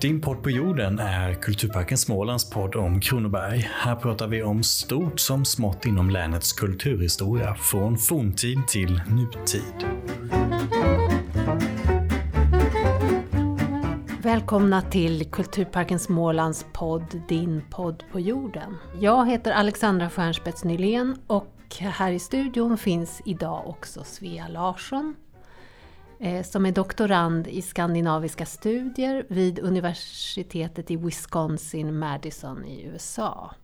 Din podd på jorden är Kulturparken Smålands podd om Kronoberg. Här pratar vi om stort som smått inom länets kulturhistoria, från forntid till nutid. Välkomna till Kulturparken Smålands podd Din podd på jorden. Jag heter Alexandra Stjernspets Nylén och här i studion finns idag också Svea Larsson Eh, som är doktorand i skandinaviska studier vid universitetet i Wisconsin-Madison i USA.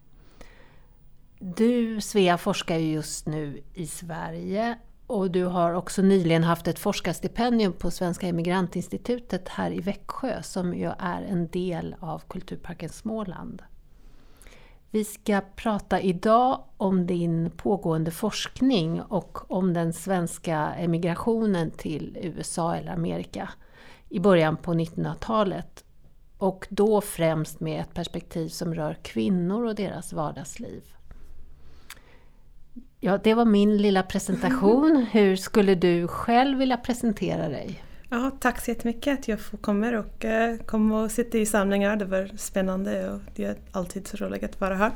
Du Svea forskar ju just nu i Sverige och du har också nyligen haft ett forskarstipendium på Svenska Emigrantinstitutet här i Växjö som ju är en del av Kulturparken Småland. Vi ska prata idag om din pågående forskning och om den svenska emigrationen till USA eller Amerika i början på 1900-talet. Och då främst med ett perspektiv som rör kvinnor och deras vardagsliv. Ja, det var min lilla presentation. Hur skulle du själv vilja presentera dig? Ja, tack så jättemycket att jag får komma och eh, uh, komma och sitta i samlingar. Det var spännande och det är alltid så roligt att vara här.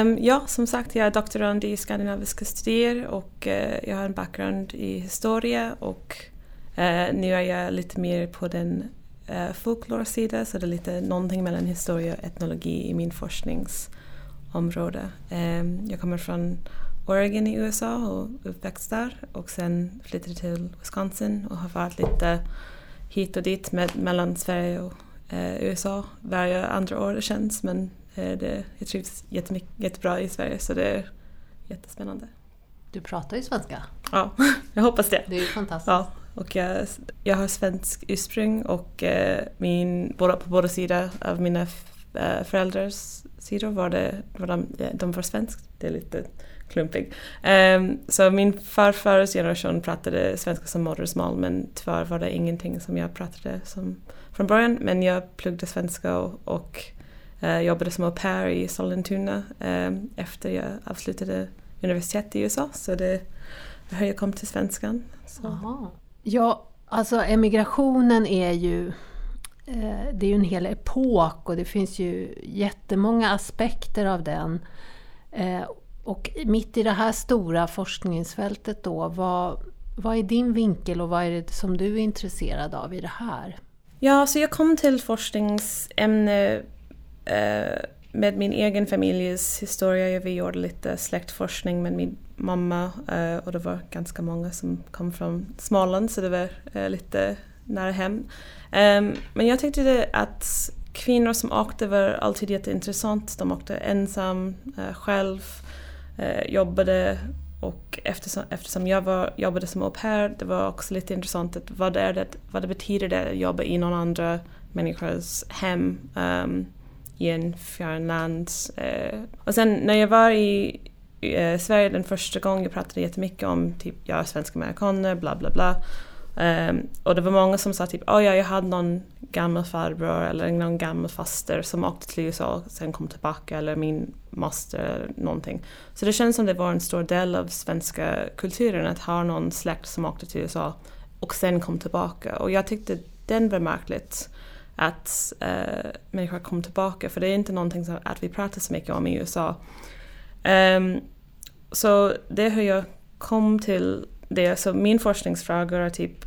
Um, ja, som sagt, jag är doktorand i skandinaviska studier och uh, jag har en bakgrund i historia och uh, nu är jag lite mer på den uh, så det är lite någonting mellan historia och etnologi i min forskningsområde. Um, jag kommer från Oregon i USA och uppväxt där och sen flyttade till Wisconsin och har varit lite hit och dit med, mellan Sverige och eh, USA varje andra år det känns men eh, det, jag trivs jättebra i Sverige så det är jättespännande. Du pratar ju svenska. Ja, jag hoppas det. Det är ju fantastiskt. Ja, och jag, jag har svensk ursprung och eh, min, båda, på båda sidor av mina eh, föräldrars sidor var, det, var de, de var svensk. Det är lite klumpig. Um, så min farfars generation pratade svenska som modersmål men tyvärr var det ingenting som jag pratade som från början. Men jag pluggade svenska och, och uh, jobbade som au pair i Sollentuna um, efter jag avslutade universitet i USA. Så det var hur jag kom till svenskan. Ja, alltså emigrationen är ju eh, det är ju en hel epok och det finns ju jättemånga aspekter av den. Eh, och mitt i det här stora forskningsfältet då, vad, vad är din vinkel och vad är det som du är intresserad av i det här? Ja, så jag kom till forskningsämne eh, med min egen familjs historia. Vi gjorde lite släktforskning med min mamma eh, och det var ganska många som kom från Småland så det var eh, lite nära hem. Ehm, men jag tyckte att kvinnor som åkte var alltid jätteintressant. De åkte ensam, eh, själv Eh, jobbade och eftersom, eftersom jag var, jobbade som au pair, det var också lite intressant att vad, är det, vad det betyder det att jobba i någon andra människas hem um, i en fjärran land. Uh, eh. och sen när jag var i uh, Sverige den första gången, jag pratade jättemycket om typ jag är svensk amerikaner, bla bla bla. Um, och det var många som sa typ, oh ja, jag hade någon gammal farbror eller någon gammal faster som åkte till USA och sen kom tillbaka eller min moster eller någonting. Så det känns som det var en stor del av svenska kulturen att ha någon släkt som åkte till USA och sen kom tillbaka. Och jag tyckte den var märkligt att uh, människor kom tillbaka för det är inte någonting som att vi pratar så mycket om i USA. Um, så det är hur jag kom till det. Så min forskningsfråga är typ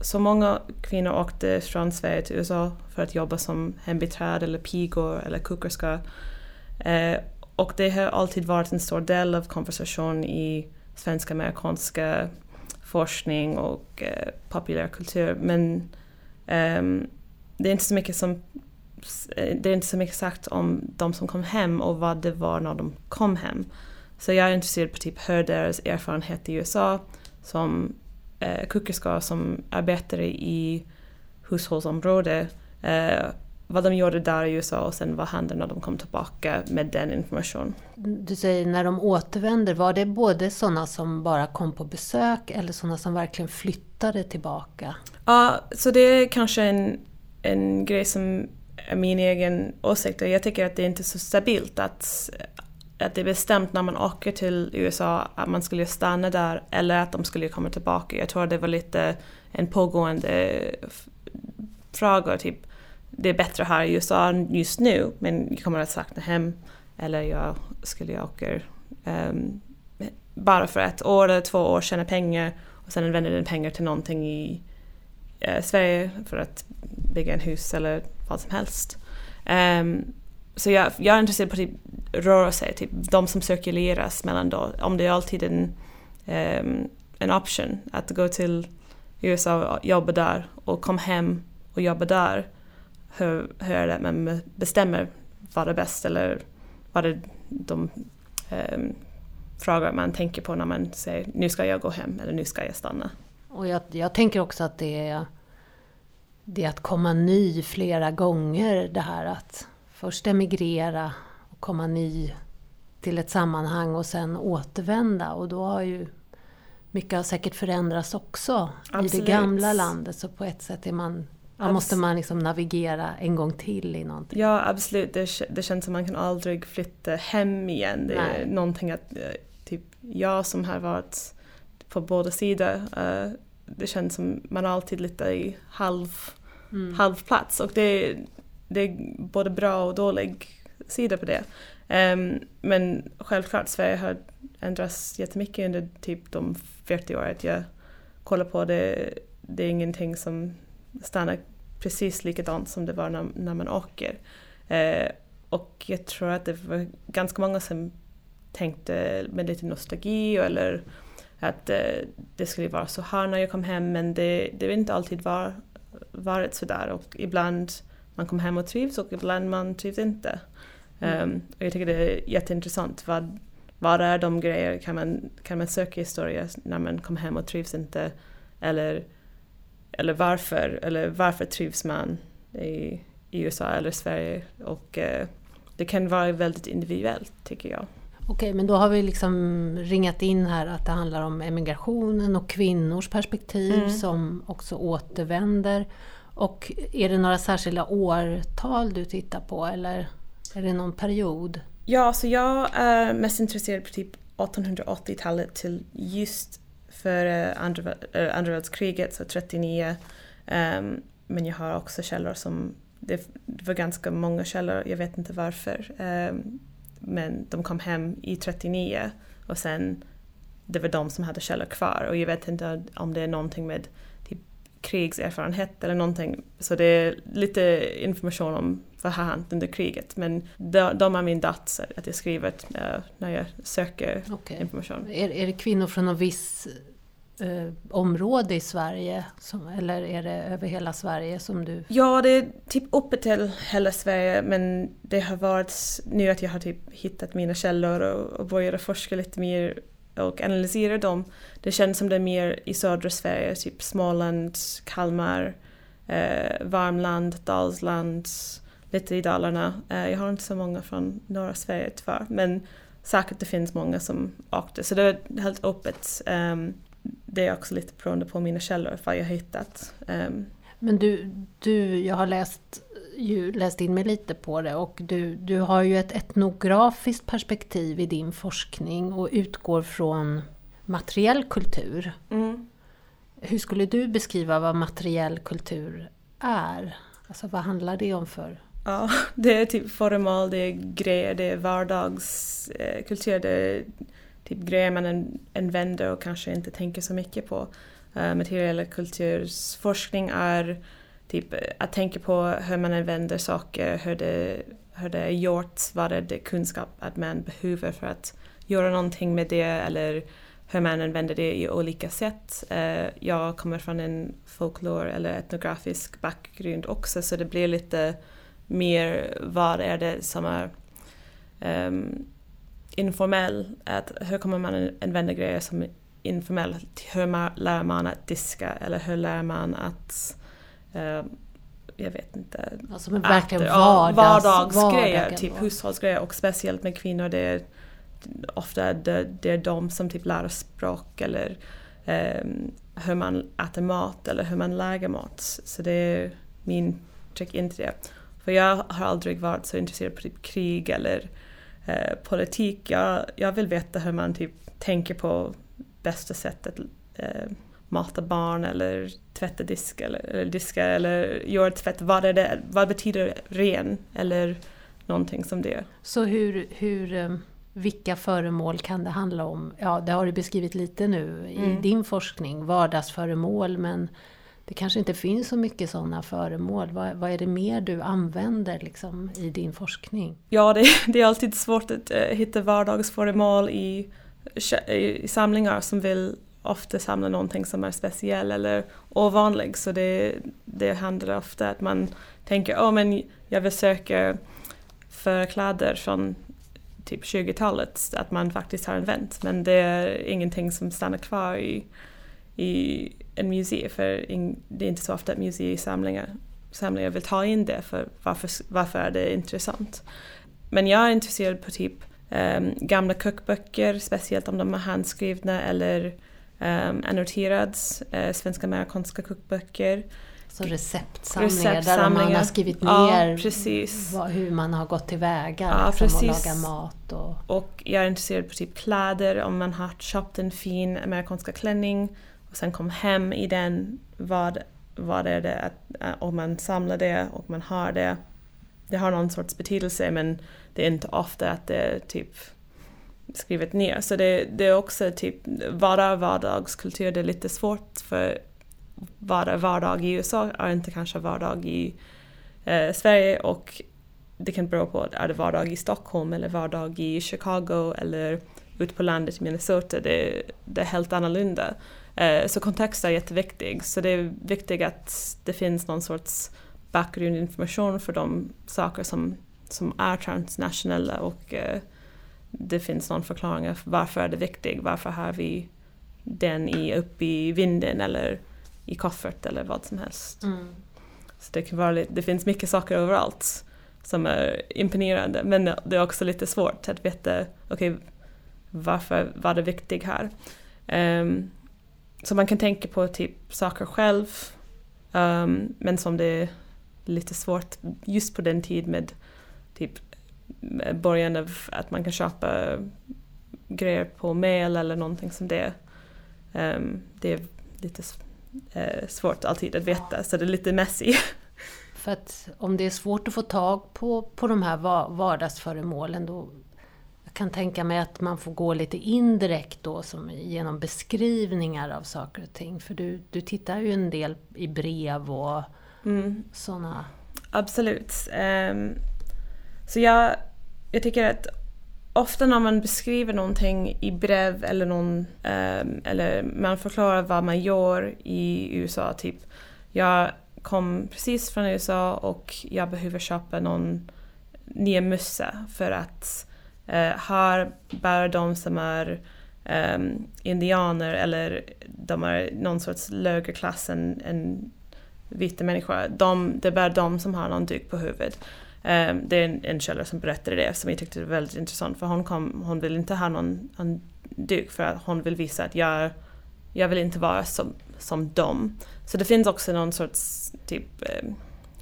så många kvinnor åkte från Sverige till USA för att jobba som hembiträde eller pigor eller kokerska. Eh, och det har alltid varit en stor del av konversation i svensk amerikanska forskning och eh, populärkultur. Men eh, det är inte så mycket som eh, det är inte så mycket sagt om de som kom hem och vad det var när de kom hem. Så jag är intresserad på typ hur deras erfarenhet i USA som eh, kokerskor som arbetade i hushållsområde eh, vad de gjorde där i USA och sen vad hände när de kom tillbaka med den informationen. Du säger när de återvänder, var det både sådana som bara kom på besök eller sådana som verkligen flyttade tillbaka? Ja, så det är kanske en, en grej som är min egen åsikt och jag tycker att det är inte så stabilt att att det är bestämt när man åker till USA att man skulle stanna där eller att de skulle komma tillbaka. Jag tror det var lite en pågående eh, fråga. Typ, det är bättre här i USA just nu men jag kommer att sakna hem eller jag skulle åka um, bara för ett år eller två år tjäna pengar och sen använda den pengar till någonting i uh, Sverige för att bygga en hus eller vad som helst. Um, så jag, jag, är intresserad på typ rörelse, typ de som cirkuleras mellan då, om det är alltid en, um, en option att gå till USA och jobba där och komma hem och jobba där. Hur, hur är det man bestämmer vad är bäst eller vad är de um, frågor man tänker på när man säger nu ska jag gå hem eller nu ska jag stanna. Och jag, jag tänker också att det är, det är att komma ny flera gånger det här att först emigrera och komma ny till ett sammanhang och sen återvända och då har ju mycket har säkert förändrats också Absolut. i det gamla landet så på ett sätt är man Abs måste man liksom navigera en gång till i någonting. Ja absolut, det, det känns som man kan aldrig flytta hem igen. Det är Nej. någonting att eh, typ jag som har varit på båda sidor, uh, det känns som man alltid lite i halv, mm. halv plats och det, det är både bra och dålig sida på det. Um, men självklart, Sverige har ändrats jättemycket under typ de 40 åren jag kollar på det. Det är ingenting som stannar precis likadant som det var när, när man åker. Uh, och jag tror att det var ganska många som tänkte med lite nostalgi eller att uh, det skulle vara så här när jag kom hem men det, det har inte alltid var, varit så där och ibland man kommer hem och trivs och ibland man trivs inte. Mm. Um, och jag tycker det är jätteintressant. Vad, vad är de grejer? Kan man, kan man söka historia när man kommer hem och trivs inte? Eller, eller varför? Eller varför trivs man i, i USA eller Sverige? Och uh, det kan vara väldigt individuellt tycker jag. Okej, men då har vi liksom ringat in här att det handlar om emigrationen och kvinnors perspektiv mm. som också återvänder. Och är det några särskilda årtal du tittar på eller är det någon period? Ja, så jag är mest intresserad på typ 1880-talet till just före andra, eh, andra världskriget, så 39. Um, ehm, men jag har också källor som, det, det, var ganska många källor, jag vet inte varför. Um, men de kom hem i 39 och sen det var de som hade källor kvar och jag vet inte om det är någonting med krigserfarenhet eller någonting. Så det är lite information om vad har hänt under kriget. Men de, de är min dats att jag skriver uh, när jag söker okay. information. Är, är det kvinnor från någon viss uh, område i Sverige? Som, eller är det över hela Sverige som du... Ja, det är typ uppe till hela Sverige men det har varit nu att jag har typ hittat mina källor och, och börjat forska lite mer och analysera dem. Det känns som det är mer i södra Sverige, typ Småland, Kalmar, eh, Värmland, Dalsland, lite i Dalarna. Eh, jag har inte så många från norra Sverige tyvärr, men säkert det finns många som åkte. Så det är helt öppet. Um, det är också lite beroende på mina källor, vad jag har hittat. Um, men du, du, jag har läst, ju, läst in mig lite på det och du, du har ju ett etnografiskt perspektiv i din forskning och utgår från materiell kultur. Mm. Hur skulle du beskriva vad materiell kultur är? Alltså vad handlar det om för? Ja, det är typ föremål, det är grejer, det är vardagskultur, det är typ grejer man använder och kanske inte tänker så mycket på. Uh, materiella kultursforskning är typ eh, att tänka på hur man använder saker, hur det, hur det är gjort, vad är det kunskap att man behöver för att göra någonting med det eller hur man använder det i olika sätt. Eh, jag kommer från en folklor eller etnografisk bakgrund också så det blir lite mer vad är det som är um, informell, att hur kommer man använda grejer som informellt. Hur man, lär man att diska eller hur lär man att jag vet inte. Alltså men verkligen vardags, vardagsgrejer, vardagen, typ hushållsgrejer och speciellt med kvinnor det är ofta det, det är de som typ lär språk eller um, hur man äter mat eller hur man lagar mat. Så det är min trick in till det. För jag har aldrig varit så intresserad av typ krig eller eh, politik. Jag, jag vill veta hur man typ tänker på bästa sättet eh, mata barn eller tvätta disk eller, eller diska eller göra tvätt. Vad, är det, vad betyder ren eller någonting som det? Så hur, hur, eh, vilka föremål kan det handla om? Ja, det har du beskrivit lite nu i Mm. din forskning, vardagsföremål, men det kanske inte finns så mycket sådana föremål. Vad, vad är det mer du använder liksom, i din forskning? Ja, det, det är alltid svårt att eh, hitta vardagsföremål i, i samlingar som vill ofta samlar någonting som är speciell eller ovanlig. Så det, det handlar ofta att man tänker, åh men jag vill söka för kläder från typ 20-talet, att man faktiskt har använt. Men det är ingenting som stannar kvar i, i en museum, för in, det är inte så ofta att museisamlingar samlingar vill ta in det, för varför, varför är det intressant? Men jag är intresserad på typ um, gamla kokböcker, speciellt om de är handskrivna eller um, annoterade, uh, svenska amerikanska kokböcker. Så receptsamlingar, där man Receptsamlingar. har skrivit Ja, ner precis. vad, hur man har gått tillväga Ja, liksom, och precis. laga mat. Och, Och jag är intresserad på typ kläder, om man har köpt en fin amerikanska klänning och sen kom hem i den, vad, vad är det, att, äh, om man samlar det och man har det. Det har någon sorts betydelse men det är inte ofta att det är typ skrivit ner. Så det, det är också typ, vara vardagskultur? Det är lite svårt för vara vardag i USA är inte kanske vardag i eh, Sverige och det kan bero på, är det vardag i Stockholm eller vardag i Chicago eller ute på landet i Minnesota, det, det är helt annorlunda. Eh, så kontext är jätteviktig, så det är viktigt att det finns någon sorts bakgrundinformation för de saker som, som är transnationella och eh, det finns någon förklaring för varför är det viktigt, varför har vi den i, uppe i vinden eller i koffert eller vad som helst. mm. Så det, kan vara lite, det finns mycket saker överallt som är imponerande men det är också lite svårt att veta okej varför var det viktigt här. Ehm, så man kan tänka på typ saker själv ehm, men som det är lite svårt just på den tid med typ början av att man kan köpa grejer på mail eller någonting som det. Ehm, det är lite eh, svårt alltid att veta så det är lite messy. För att om det är svårt att få tag på, på de här va- vardagsföremålen då jag kan tänka mig att man får gå lite indirekt då som genom beskrivningar av saker och ting. För du, du tittar ju en del i brev och Mm. sådana. Absolut. Ehm, så jag, jag tycker att ofta när man beskriver någonting i brev eller, någon, ehm, eller man förklarar vad man gör i USA, typ jag kom precis från USA och jag behöver köpa någon ny mössa för att eh, här bär de som är Um, indianer eller de är någon sorts lägre klass än, än vita människor, de, det är bara de som har någon duk på huvudet. Ehm, det är en, en källa som berättade det som jag tyckte var väldigt intressant för hon, kom, hon vill inte ha någon, någon duk för att hon vill visa att jag, jag vill inte vara som, som dem. Så det finns också någon sorts typ eh,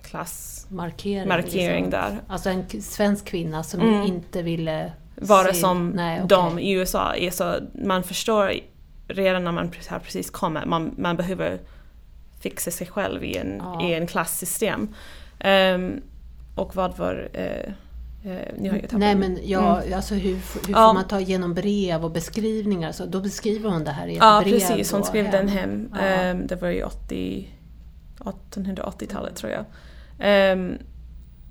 klassmarkering Markering. liksom. där. Alltså en svensk kvinna som Mm. inte ville Vara se- som Nej, okej. de i USA är så man förstår redan när man har precis kommit, man, man behöver fixa sig själv i en, Ja. i en klassystem. Ehm, och vad var... Eh, eh, nu har tappat Nej men ja, Mm. alltså hur, hur Ja. får man ta igenom brev och beskrivningar? Så då beskriver hon det här i ett Ja brev. precis, hon skrev den hem. Ja. Ehm, det var ju 80, 1880-talet tror jag. Ehm,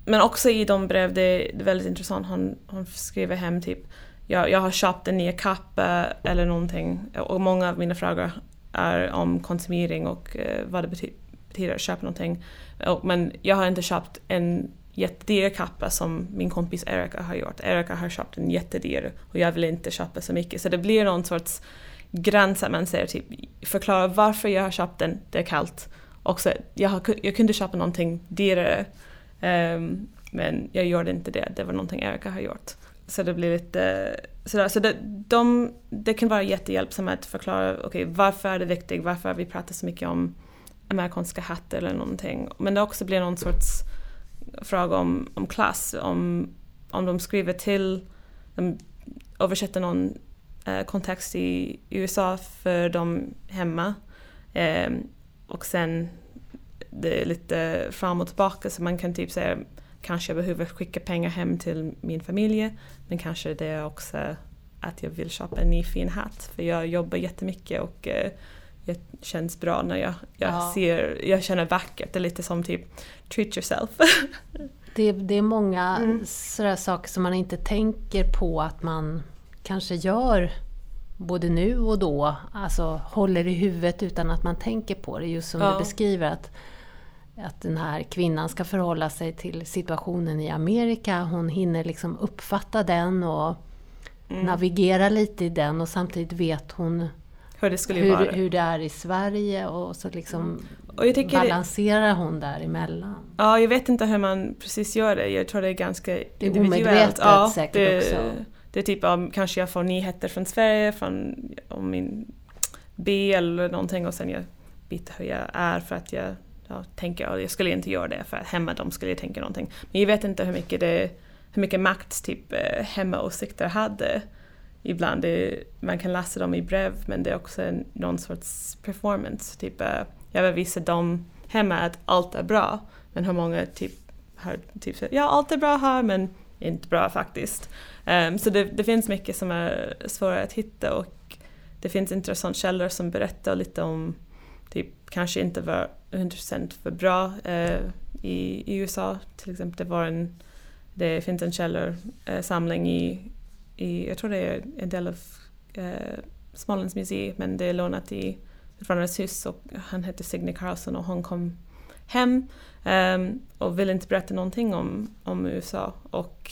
men också i de brev, det är väldigt intressant, hon, hon skriver hem typ jag, jag har köpt en ny kappa eller någonting och många av mina frågor är om konsumering och eh, vad det bety- betyder att köpa någonting. Och, men jag har inte köpt en jättedyra kappa som min kompis Erika har gjort. Erika har köpt en jättedyr och jag vill inte köpa så mycket. Så det blir någon sorts gräns att man säger typ förklara varför jag har köpt den, det är kallt. Och så, jag, har, jag kunde köpa någonting dyrare um, men jag gjorde inte det, det var någonting Erika har gjort. Så det blir lite sådär. Så det, de, det kan vara jättehjälpsamt att förklara okej varför är det viktigt, varför vi pratar så mycket om amerikanska hattar eller någonting. Men det också blir någon sorts fråga om, om klass, om, om de skriver till, de översätter någon eh, kontext i USA för dem hemma. Eh, och sen det är lite fram och tillbaka så man kan typ säga kanske jag behöver skicka pengar hem till min familj men kanske det är också att jag vill köpa en ny fin hatt för jag jobbar jättemycket och eh, det känns bra när jag, jag Ja. ser, jag känner vackert. Det är lite som typ treat yourself. Det, det är många Mm. sådär saker som man inte tänker på att man kanske gör både nu och då. Alltså håller i huvudet utan att man tänker på det. Just som Ja. du beskriver att, att den här kvinnan ska förhålla sig till situationen i Amerika. Hon hinner liksom uppfatta den och Mm. navigera lite i den och samtidigt vet hon Hur det skulle hur, vara. hur det är i Sverige och så liksom Och jag tycker det, balanserar hon däremellan. ja, jag vet inte hur man precis gör det. Jag tror det är ganska är individuellt. omedvetet ja, säkert det, också. Det är typ om kanske jag får nyheter från Sverige, från om min B eller någonting och sen jag vet hur jag är för att jag ja, tänker att jag skulle inte göra det för att hemma de skulle tänka någonting. Men jag vet inte hur mycket, det, hur mycket makt typ eh, hemmaåsikter hade. Ibland det, man kan läsa dem i brev men det är också en, någon sorts performance. Typ, eh, jag vill visa dem hemma att allt är bra men hur många typ har typ sagt ja allt är bra här men inte bra faktiskt. Um, så det, det finns mycket som är svårare att hitta och det finns intressanta källor som berättar lite om typ kanske inte var 100% för bra uh, i, i USA. Till exempel det var en det finns en källorsamling eh, i, i, jag tror det är en del av eh, Smålands museum men det är lånat i Utvandrarnas hus och han hette Signe Carlson och hon kom hem ehm, och ville inte berätta någonting om, om USA. Och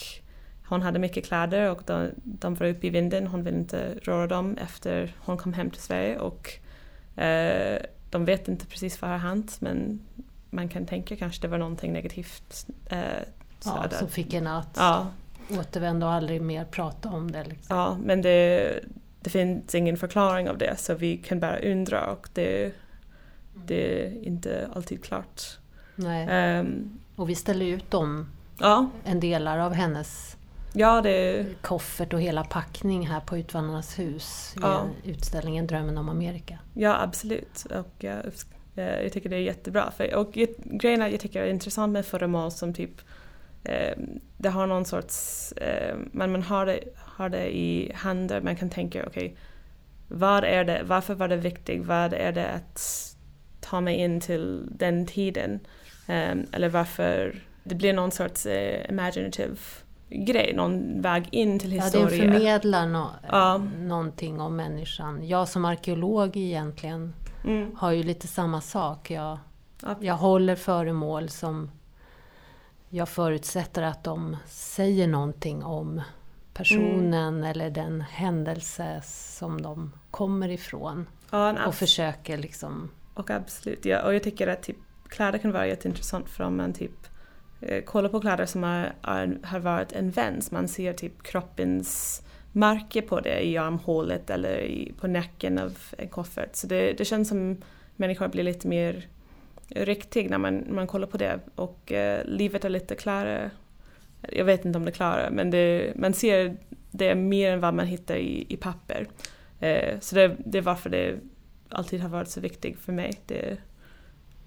hon hade mycket kläder och de, de var uppe i vinden, hon ville inte röra dem efter hon kom hem till Sverige och eh, de vet inte precis vad har hänt men man kan tänka kanske det var någonting negativt. Eh, Ja, som fick en att ja, återvända och aldrig mer prata om det. Liksom. ja, men det, det finns ingen förklaring av det så vi kan bara undra och det, det är inte alltid klart. Nej. Ehm, Och vi ställer ut dem, ja, en delar av hennes ja, det, koffert och hela packning här på Utvandrarnas hus Ja. i utställningen Drömmen om Amerika. ja absolut. Och jag, jag tycker det är jättebra. För, och grejen är jag tycker det är intressant med föremål som typ eh, det har någon sorts, eh, men man har det, har det i händer, man kan tänka okej, är det, varför var det viktigt, vad är det att ta mig in till den tiden? Eh, eller varför, det blir någon sorts eh, imaginative grej, någon väg in till Ja, historia. det förmedlar nå Ja. någonting om människan. Jag som arkeolog egentligen Mm. har ju lite samma sak. Jag, Ja. jag håller föremål som jag förutsätter att de säger någonting om personen eller den händelse som de kommer ifrån. Ja, Och försöker liksom... Och absolut, ja. Och jag tycker att typ, kläder kan vara jätteintressant för om man typ eh, kollar på kläder som är, är, har varit en vän, så man ser typ kroppens märke på det i armhålet eller i, på nacken av en koffert. Så det, det känns som människor blir lite mer riktig när man, man kollar på det och eh, livet är lite klarare. Jag vet inte om det är klarare men det, man ser det mer än vad man hittar i, i papper. Eh, så det, det är varför det alltid har varit så viktigt för mig. Det,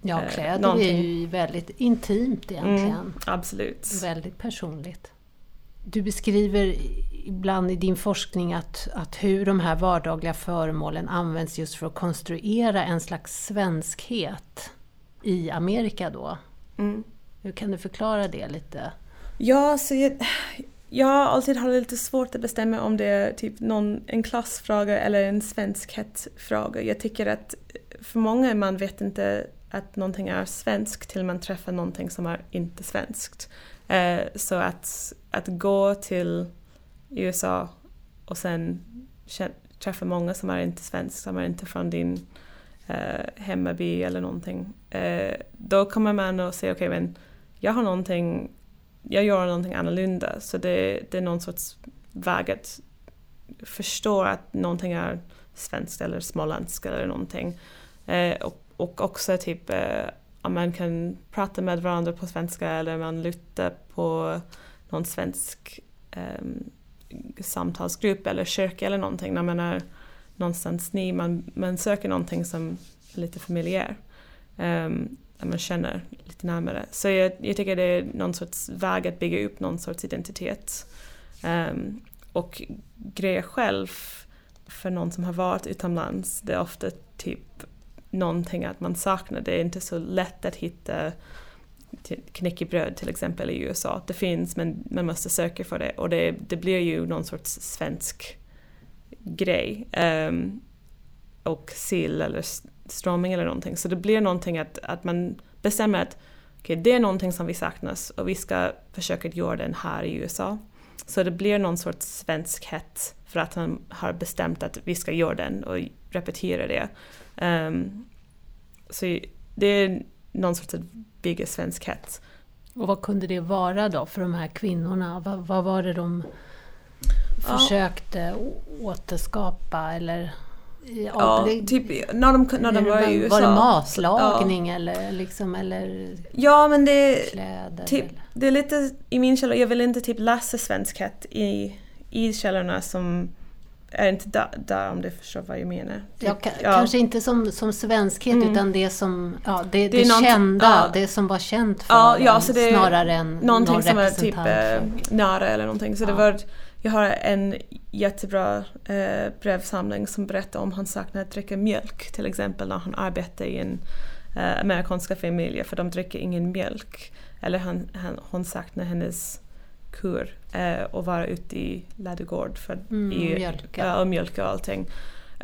Ja, Eh, kläder är någonting. ju väldigt intimt egentligen. mm, absolut. Väldigt personligt. Du beskriver ibland i din forskning att, att hur de här vardagliga föremålen används just för att konstruera en slags svenskhet i Amerika då. Mm. Hur kan du förklara det lite? Ja, så jag, jag har alltid haft lite svårt att bestämma om det är typ någon, en klassfråga eller en svenskhetsfråga. Jag tycker att för många man vet inte att någonting är svenskt till man träffar någonting som är inte svenskt. Eh, så att, att gå till USA och sen träffa många som är inte svensk, som är inte från din eh, hemmaby eller någonting. Eh, då kommer man att säga okej men jag har någonting jag gör någonting annorlunda. Så det, det är någon sorts väg att förstå att någonting är svenskt eller småländskt eller någonting. Eh, och, och också typ eh, om man kan prata med varandra på svenska eller man lyssnar på någon svensk eh, samtalsgrupp eller kyrka eller någonting när man är någonstans ny, man, man söker någonting som är lite familjär. Um, man känner lite närmare. Så jag, jag tycker det är någon sorts väg att bygga upp någon sorts identitet. Um, och grejer själv för någon som har varit utomlands, det är ofta typ någonting att man saknar. Det är inte så lätt att hitta knäckebröd till exempel i USA. Det finns men man måste söka för det och det, det blir ju någon sorts svensk grej. Um, och sill eller strömming eller någonting. Så det blir någonting att, att man bestämmer att okay, det är någonting som vi saknas och vi ska försöka göra den här i USA. Så det blir någon sorts svenskhet för att man har bestämt att vi ska göra den och repetera det. Um, så det är någon sorts bygga svenskhet. Och vad kunde det vara då för de här kvinnorna? Vad, vad var det de försökte ja. återskapa eller? Ja, det, typ när de, när de var i USA. Var det matlagning ja. eller liksom eller Ja men det, kläder, typ, det är lite i min källa, jag vill inte typ läsa svenskhet i, i källorna som är inte där, där om du förstår vad jag menar. Ja, ja. Kanske inte som, som svenskhet mm. utan det som ja, det, det, det kända, ja. det som var känt för ja, ja, så det snarare än någonting någon som är typ eh, nära eller någonting. Så det var, jag har en jättebra eh, brevsamling som berättar om han saknar att dricka mjölk till exempel när han arbetar i en eh, amerikanska familj för de dricker ingen mjölk. Eller han, han, hon saknar hennes kur eh, och vara ute i ladugård för mm, i, mjölka. Ja, och mjölka och allting.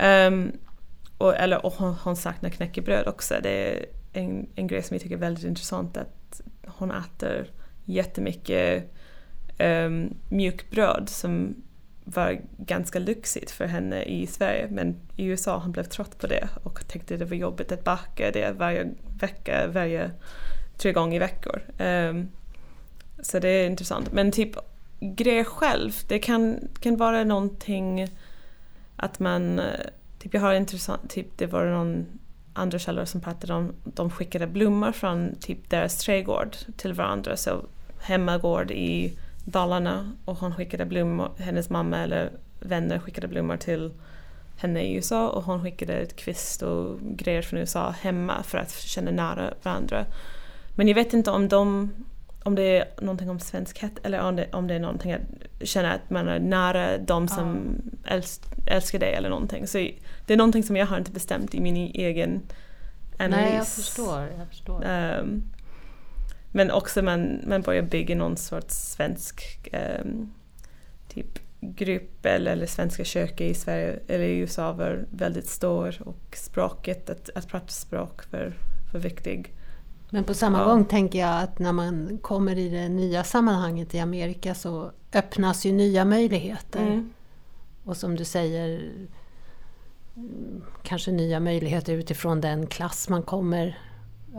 Um, och, eller, och hon, hon saknar knäckebröd också. Det är en, en grej som jag tycker är väldigt intressant att hon äter jättemycket um, mjukbröd som var ganska lyxigt för henne i Sverige men i USA han blev trött på det och tyckte det var jobbigt att baka det varje vecka, varje tre gånger i veckor. Um, så det är intressant. Men typ grejer själv, det kan, kan vara någonting att man... Eh, typ jag har intressant, typ det var någon andra källor som pratade om de skickade blommor från typ deras trädgård till varandra. Så hemmagård i Dalarna och hon skickade blommor, hennes mamma eller vänner skickade blommor till henne i USA och hon skickade ett kvist och grejer från USA hemma för att känna nära varandra. Men jag vet inte om de om det är någonting om svenskhet eller om det, om det är någonting att känna att man är nära de som ja. älsk, älskar dig eller någonting. Så det är någonting som jag har inte bestämt i min egen analys. Nej, jag förstår. Jag förstår. Um, men också man, man börjar bygga någon sorts svensk um, typ grupp eller, eller svenska kyrkor i Sverige eller i USA var väldigt stor och språket, att, att prata språk var, var viktigt. Men på samma ja. gång tänker jag att när man kommer i det nya sammanhanget i Amerika så öppnas ju nya möjligheter. Mm. Och som du säger, kanske nya möjligheter utifrån den klass man kommer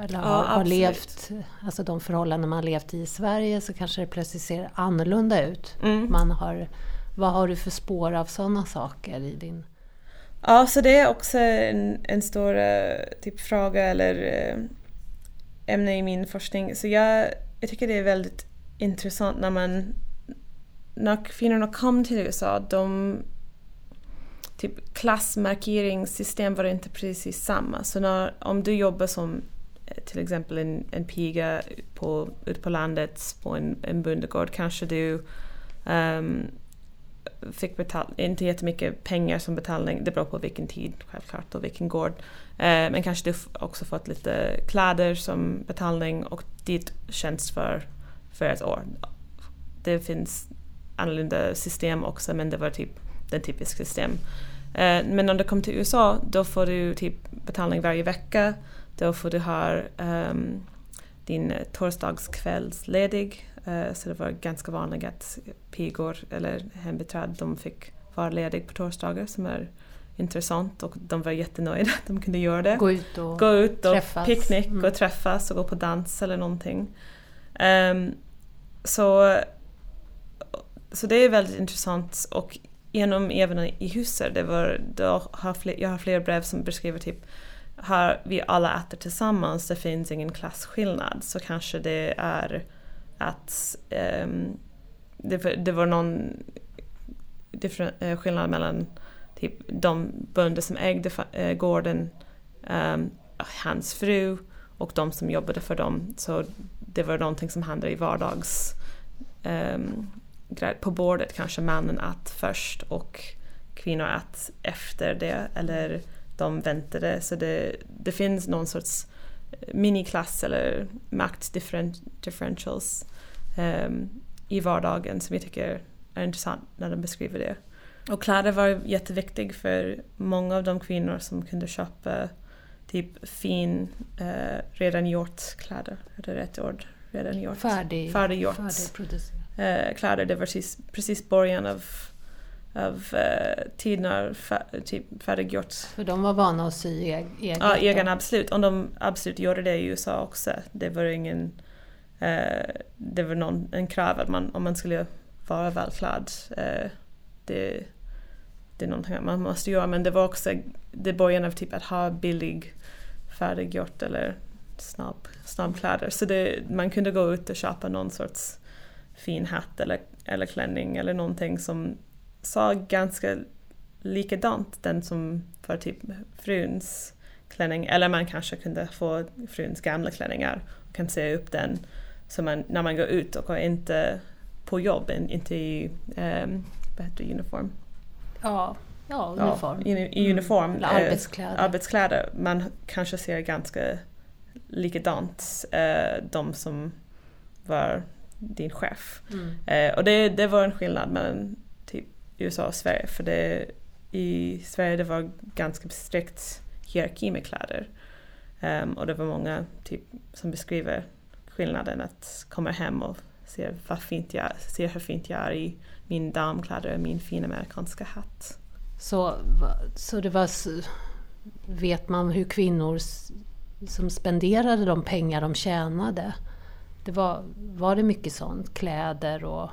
eller har, har levt, alltså de förhållanden man levt i i Sverige så kanske det plötsligt ser annorlunda ut. Mm. Man har, vad har du för spår av sådana saker i din... Ja, så det är också en, en stor uh, typ fråga eller uh, ämne i min forskning. Så jag, jag tycker det är väldigt intressant när man när kvinnorna kom till USA, de typ klassmarkeringssystem var inte precis samma. Så när, om du jobbar som eh, Eh, till exempel en, en piga på, ute på landet på en, en bondegård kanske du um, fick betala, inte jättemycket pengar som betalning, det beror på vilken tid självklart och vilken gård. Eh, men kanske du också fått lite kläder som betalning och dit tjänst för, för ett år. Det finns annorlunda system också men det var typ den typiska system. Eh, men när du kom till USA då får du typ betalning varje vecka. Då får du ha um, din torsdagskvälls ledig. Uh, så det var ganska vanligt att pigor eller hembiträd de fick vara ledig på torsdagar som är intressant och de var jättenöjda att de kunde göra det. Gå ut och, gå ut och träffas. picknick mm. och träffas och gå på dans eller någonting. Um, så, så det är väldigt intressant och genom även i huset, det var, det har fler, jag har flera brev som beskriver typ här vi alla äter tillsammans, det finns ingen klasskillnad så kanske det är att um, det, det var någon eh, skillnad mellan typ de bönder som ägde äh, gården, um, hans fru och de som jobbade för dem. Så det var någonting som hände i vardags um, på bordet kanske mannen att först och kvinnor att efter det eller de väntade. Så det, det finns någon sorts miniklass eller maktdifferentials um, i vardagen som jag tycker är intressant när de beskriver det. Och kläder var jätteviktigt för många av de kvinnor som kunde köpa typ fin, uh, redan gjort kläder. Är det rätt ord? Redan gjort. Färdig, Färdiggjort. Uh, kläder. Det var precis, precis början av av uh, tid när typ färdiggjort. För de var vana att sy eget? Ja, egen absolut. Och de absolut gjorde det i USA också. Det var ingen... Uh, det var någon, en krav att man, om man skulle vara välklädd. Uh, det, det är någonting man måste göra men det var också det början av typ att ha billig färdiggjort eller snabb, snabbkläder. Så det, man kunde gå ut och köpa någon sorts fin hatt eller, eller klänning eller någonting som sa ganska likadant den som var typ fruns klänning eller man kanske kunde få fruns gamla klänningar och kan se upp den så man, när man går ut och inte på jobb, inte i um, vad heter uniform. Ja, ja uniform. Ja, i, i uniform. Mm. arbetskläder. Eh, arbetskläder. Man kanske ser ganska likadant eh, de som var din chef. Mm. Eh, och det, det var en skillnad mellan USA och Sverige för det, i Sverige det var ganska strikt hierarki med kläder. Um, och det var många typ, som beskriver skillnaden att komma hem och se, vad fint jag, se hur fint jag är i min damkläder och min fina amerikanska hatt. Så, så det var, vet man hur kvinnor som spenderade de pengar de tjänade? Det var, var det mycket sånt? Kläder och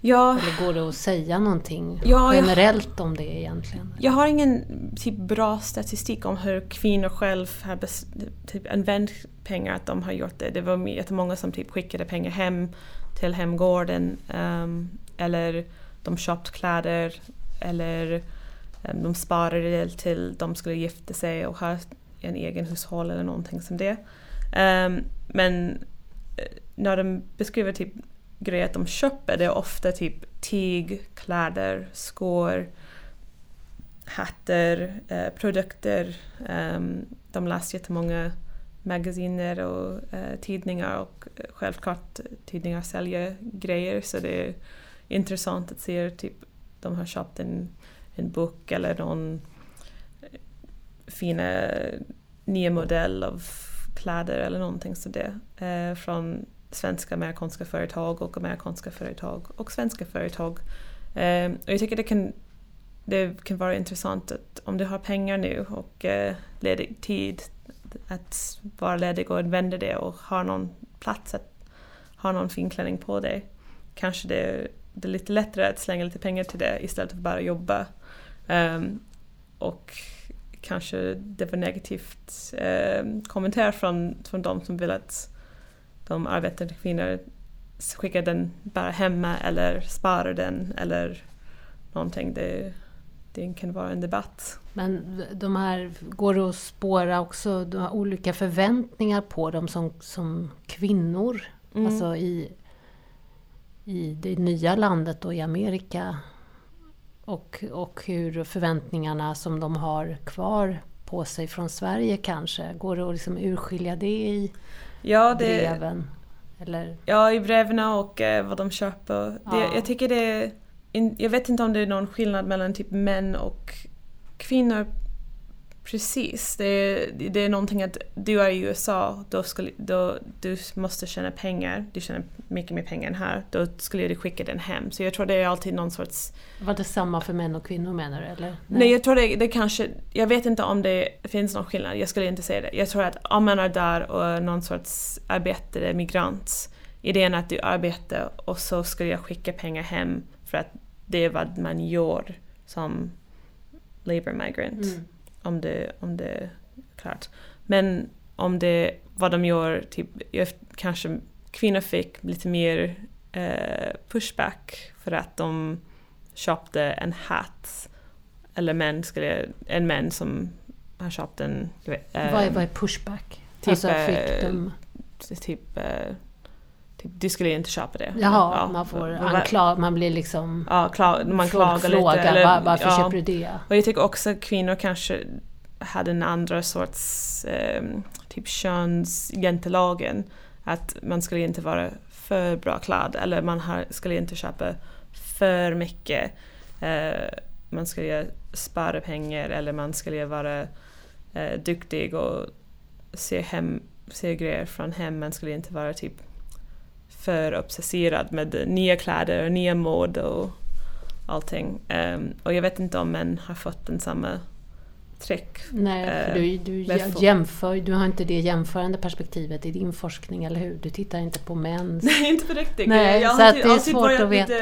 Ja. Eller går det att säga någonting ja, generellt om det egentligen? Jag har ingen typ, bra statistik om hur kvinnor själva har typ, använt pengar, att de har gjort det. Det var jättemånga som typ, skickade pengar hem till hemgården um, eller de köpte kläder eller um, de sparade till de skulle gifta sig och ha en egen hushåll eller någonting som det. Um, men eh, när de beskriver typ grejer att de köper det är ofta typ tyg, kläder, skor, hattar, eh, produkter. Um, de läser jättemånga magasiner och eh, tidningar och eh, självklart tidningar säljer grejer så det är intressant att se typ de har köpt en, en bok eller någon eh, fina eh, nya modell av kläder eller någonting sådär eh, från svenska amerikanska företag och amerikanska företag och svenska företag. Eh, och jag tycker det kan, det kan vara intressant att om du har pengar nu och eh, ledig tid att vara ledig och använda det och ha någon plats att ha någon fin klänning på dig. Kanske det, det är lite lättare att slänga lite pengar till det istället för att bara jobba. Um, och kanske det var negativt um, kommentar från, från de som vill att de arbetande kvinnor skickar den bara hemma eller sparar den eller någonting. Det, det kan vara en debatt. Men de här, går det att spåra också de har olika förväntningar på dem som, som kvinnor? Mm. Alltså i, i det nya landet och i Amerika. Och, och hur förväntningarna som de har kvar på sig från Sverige kanske. Går det att liksom urskilja det i ja, det, breven? Eller? Ja, i breven och eh, vad de köper. Ja. Det, jag tycker det är, Jag vet inte om det är någon skillnad mellan typ män och kvinnor Precis, det är, det är någonting att du är i USA, då, skulle, då du måste tjäna pengar, du tjänar mycket mer pengar än här, då skulle du skicka den hem. Så jag tror det är alltid någon sorts... Var det samma för män och kvinnor menar du eller? Nej, Nej jag tror det, det kanske, jag vet inte om det finns någon skillnad, jag skulle inte säga det. Jag tror att om man är där och är någon sorts arbetare, migrant, idén att du arbetar och så skulle jag skicka pengar hem för att det är vad man gör som labour migrant. Mm om det, om det är klart. Men om det, vad de gör, typ, kanske kvinnor fick lite mer eh, pushback för att de köpte en hatt eller män skulle, en man som har köpt en... vet, eh, vad, är, vad är pushback? typ, alltså eh, fick de... typ, eh, du skulle inte köpa det. Jaha, Ja, man får ankla, man blir liksom... Ja, kla, man klagar frågar lite. eller- "Va- varför ja. köper du det? Och jag tycker också att kvinnor kanske hade en andra sorts eh, typ köns jantelagen. Att man skulle inte vara för bra klädd eller man har, skulle inte köpa för mycket. Eh, man skulle spara pengar eller man skulle vara eh, duktig och se, hem, se grejer från hem. Man skulle inte vara typ för obsesserad med nya kläder och nya mode och allting. Ehm, och jag vet inte om män har fått den samma trick. Nej, för Eh, du, du jämför, du har inte det jämförande perspektivet i din forskning, eller hur? Du tittar inte på mäns... Nej, inte på riktigt. Nej, jag har alltid, det är alltid svårt att veta.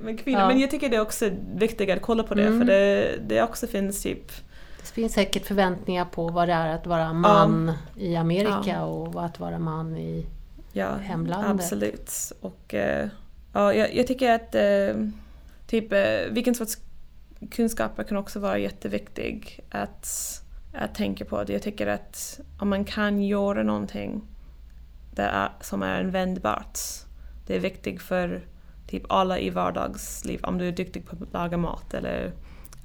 med kvinnor. Ja. Men jag tycker det är också viktigt att kolla på det. Mm. För det, det också finns typ... Det finns säkert förväntningar på vad det är att vara man i Amerika Ja. och att vara man i... Ja, Hemlandet. absolut. Och eh, ja, jag, jag tycker att eh, typ eh, vilken sorts kunskaper kan också vara jätteviktig att, att tänka på. Jag tycker att om man kan göra någonting är, som är användbart. Det är viktigt för typ alla i vardagsliv. Om du är duktig på att laga mat eller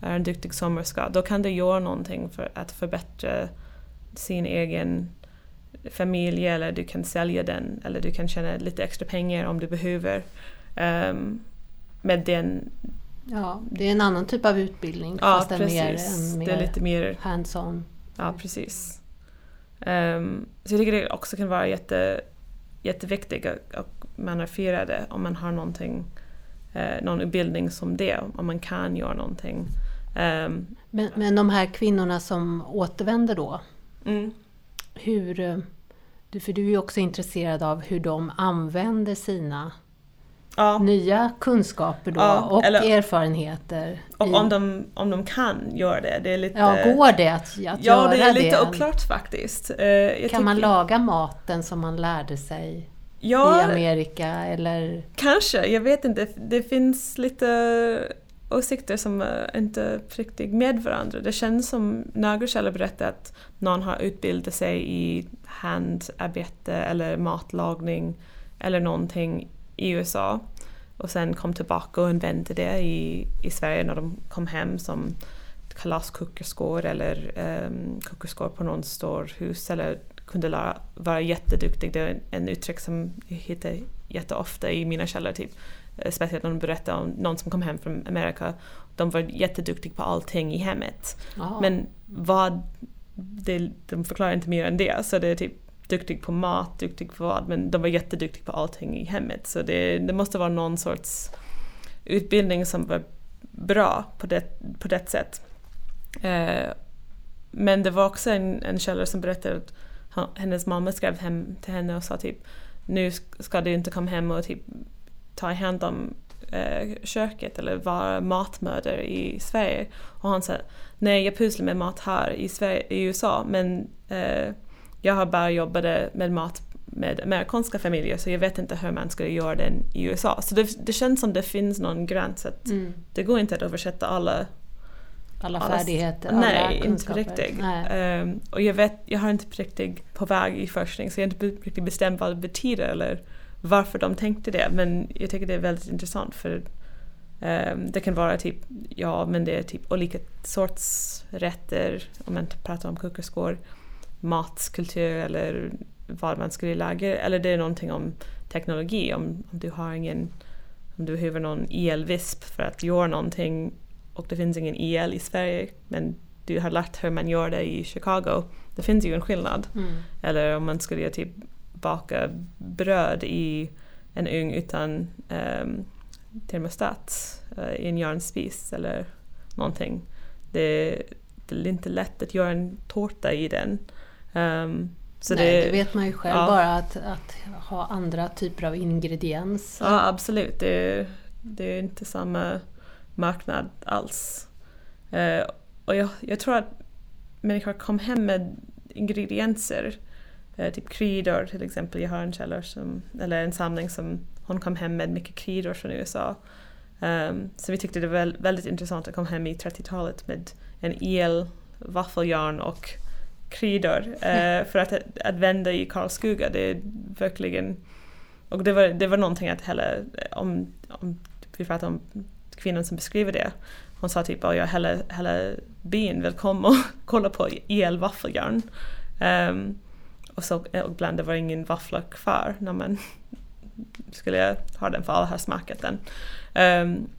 är en duktig sångerska, då kan du göra någonting för att förbättra sin egen familj eller du kan sälja den eller du kan tjäna lite extra pengar om du behöver. Um, med den, Ja, det är en annan typ av utbildning, ja fast en mer, precis. en Det är mer lite mer, hands-on. ja precis. Um, så jag tycker det också kan vara jätte, jätteviktigt att att man är firade om man har någonting, eh, någon utbildning som det, om man kan göra någonting. Um, Men, men de här kvinnorna som återvänder då, mm. hur... du- För du är ju också intresserad av hur de använder sina Ja. nya kunskaper då Ja, och eller- erfarenheter. Och i- om de, om de kan göra det, det är lite... Ja, går det att, att Ja, göra det är lite det? oklart faktiskt. Eh, jag Kan man tycker- laga maten som man lärde sig i Ja, Amerika eller? kanske. Jag vet inte. Det finns lite åsikter som är inte riktigt med varandra. Det känns som Nagerkälla berättade att någon har utbildat sig i handarbete eller matlagning eller någonting i USA och sen kom tillbaka och använde det i, i Sverige när de kom hem som kalaskokerskor eller ehm, um, kokerskor på någon stor hus eller kunde lära, vara jätteduktig. Det är en uttryck som jag hittar jätteofta i mina källor. Typ. Eh, Speciellt när de berättar om någon som kom hem från Amerika. De var jätteduktiga på allting i hemmet. Ja. Men vad... Det, de förklarar inte mer än det. Så det är typ duktig på mat, duktig på vad. Men de var jätteduktiga på allting i hemmet. Så det, det måste vara någon sorts utbildning som var bra på det, på det sätt. Eh, men det var också en, en källa som berättade att han, hennes mamma skrev hem till henne och sa typ nu sk- ska du inte komma hem och typ ta hand om eh, köket eller vara matmördare i Sverige. Och han sa nej jag pusslar med mat här i, Sverige, i USA men eh, jag har bara jobbat med mat med amerikanska familjer så jag vet inte hur man skulle göra det i USA. Så det, det känns som det finns någon gräns att Mm. det går inte att översätta alla Alla alla- färdigheter, alla Nej, inte kunskaper. riktigt. Nej. Ehm, och jag, vet, jag har inte riktigt på väg i forskning så jag har inte riktigt bestämt vad det betyder eller varför de tänkte det. Men jag tycker det är väldigt intressant för ehm, det kan vara typ, ja men det är typ olika sorts rätter om man pratar om kokerskor, matkultur eller vad man skulle laga. Eller det är någonting om teknologi, om, om du har ingen om du behöver någon elvisp för att göra någonting och det finns ingen el i Sverige men du har lärt hur man gör det i Chicago. Det finns ju en skillnad. Mm. Eller om man skulle typ baka bröd i en ugn utan um, termostat eh, i en järnspis eller någonting. Det, det är inte lätt att göra en tårta i den. Ehm, så Nej, det, det, vet man ju själv ja. bara att, att ha andra typer av ingredienser. Ja, absolut. Det, det är inte samma marknad alls. Eh, och jag, jag tror att människor kom hem med ingredienser, eh, typ kryddor till exempel. Jag har en källa som, eller en samling som hon kom hem med mycket kryddor från USA. Um, så vi tyckte det var väldigt intressant att komma hem i 30-talet med en el, vaffeljärn och kryddor. Uh, för att, att vända i Karlskoga, det är verkligen... Och det var, det var någonting att hela, om, om vi pratar om kvinnan som beskriver det, hon sa typ att hela, hela byn vill komma och kolla på el vaffeljärn. Um, och, så, och ibland det var ingen våffla kvar när man skulle ha den för alla har smakat den. Um,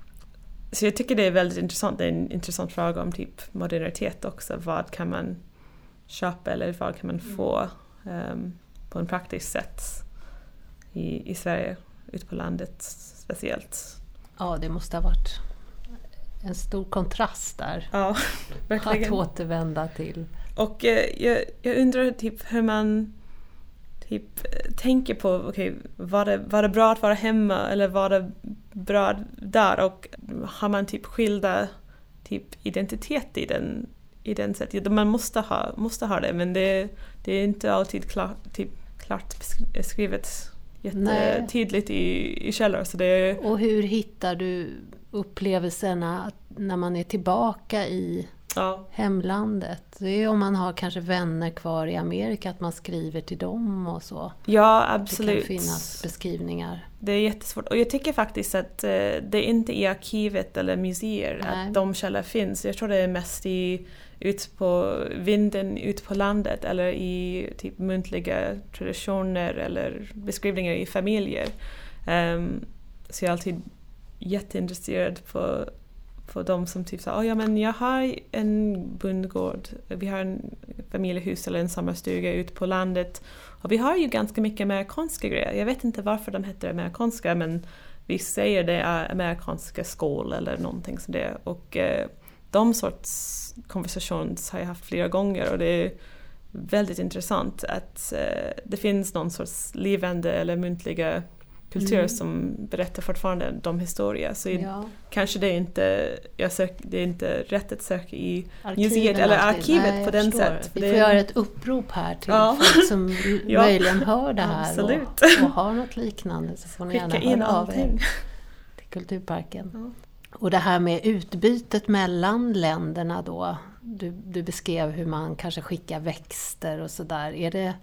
så jag tycker det är väldigt intressant, det är en intressant fråga om typ modernitet också. Vad kan man köpa eller vad kan man mm. få um, på en praktisk sätt i, i Sverige, ute på landet speciellt. Ja, det måste ha varit en stor kontrast där. Ja, verkligen. Att återvända till. Och eh, jag, jag undrar typ hur man typ tänker på, okej, okay, var, det, var det bra att vara hemma eller var det bra där? Och har man typ skilda typ identitet i den, i den sättet? Man måste ha, måste ha det men det, det är inte alltid klart, typ, klart skrivet jättetydligt i, i källor. Så det... Och hur hittar du upplevelserna när man är tillbaka i ja. hemlandet. Det är om man har kanske vänner kvar i Amerika, att man skriver till dem och så. Ja, absolut. Det kan finnas beskrivningar. Det är jättesvårt. Och jag tycker faktiskt att eh, det är inte i arkivet eller museer Nej. att de källor finns. Jag tror det är mest i, ut på vinden, ut på landet eller i typ muntliga traditioner eller beskrivningar i familjer. Um, så jag alltid jätteintresserad på på de som typ sa oh, ja men jag har en bondgård, vi har en familjehus eller en sommarstuga ute på landet och vi har ju ganska mycket amerikanska grejer. Jag vet inte varför de heter amerikanska men vi säger det är amerikanska skål eller någonting som det. Och eh, de sorts konversationer har jag haft flera gånger och det är väldigt intressant att eh, det finns någon sorts levande eller muntliga kultur mm. som berättar fortfarande de historier. Så ja. kanske det är inte, jag sök, det är inte rätt att söka i museet eller arkivet Nej, på den sätt. Vi får det... göra ett upprop här till ja. folk som ja. möjligen hör det här och, och, har något liknande så får ni Skicka gärna höra av er till Kulturparken. Och det här med utbytet mellan länderna då. Du, du beskrev hur man kanske skickar växter och sådär.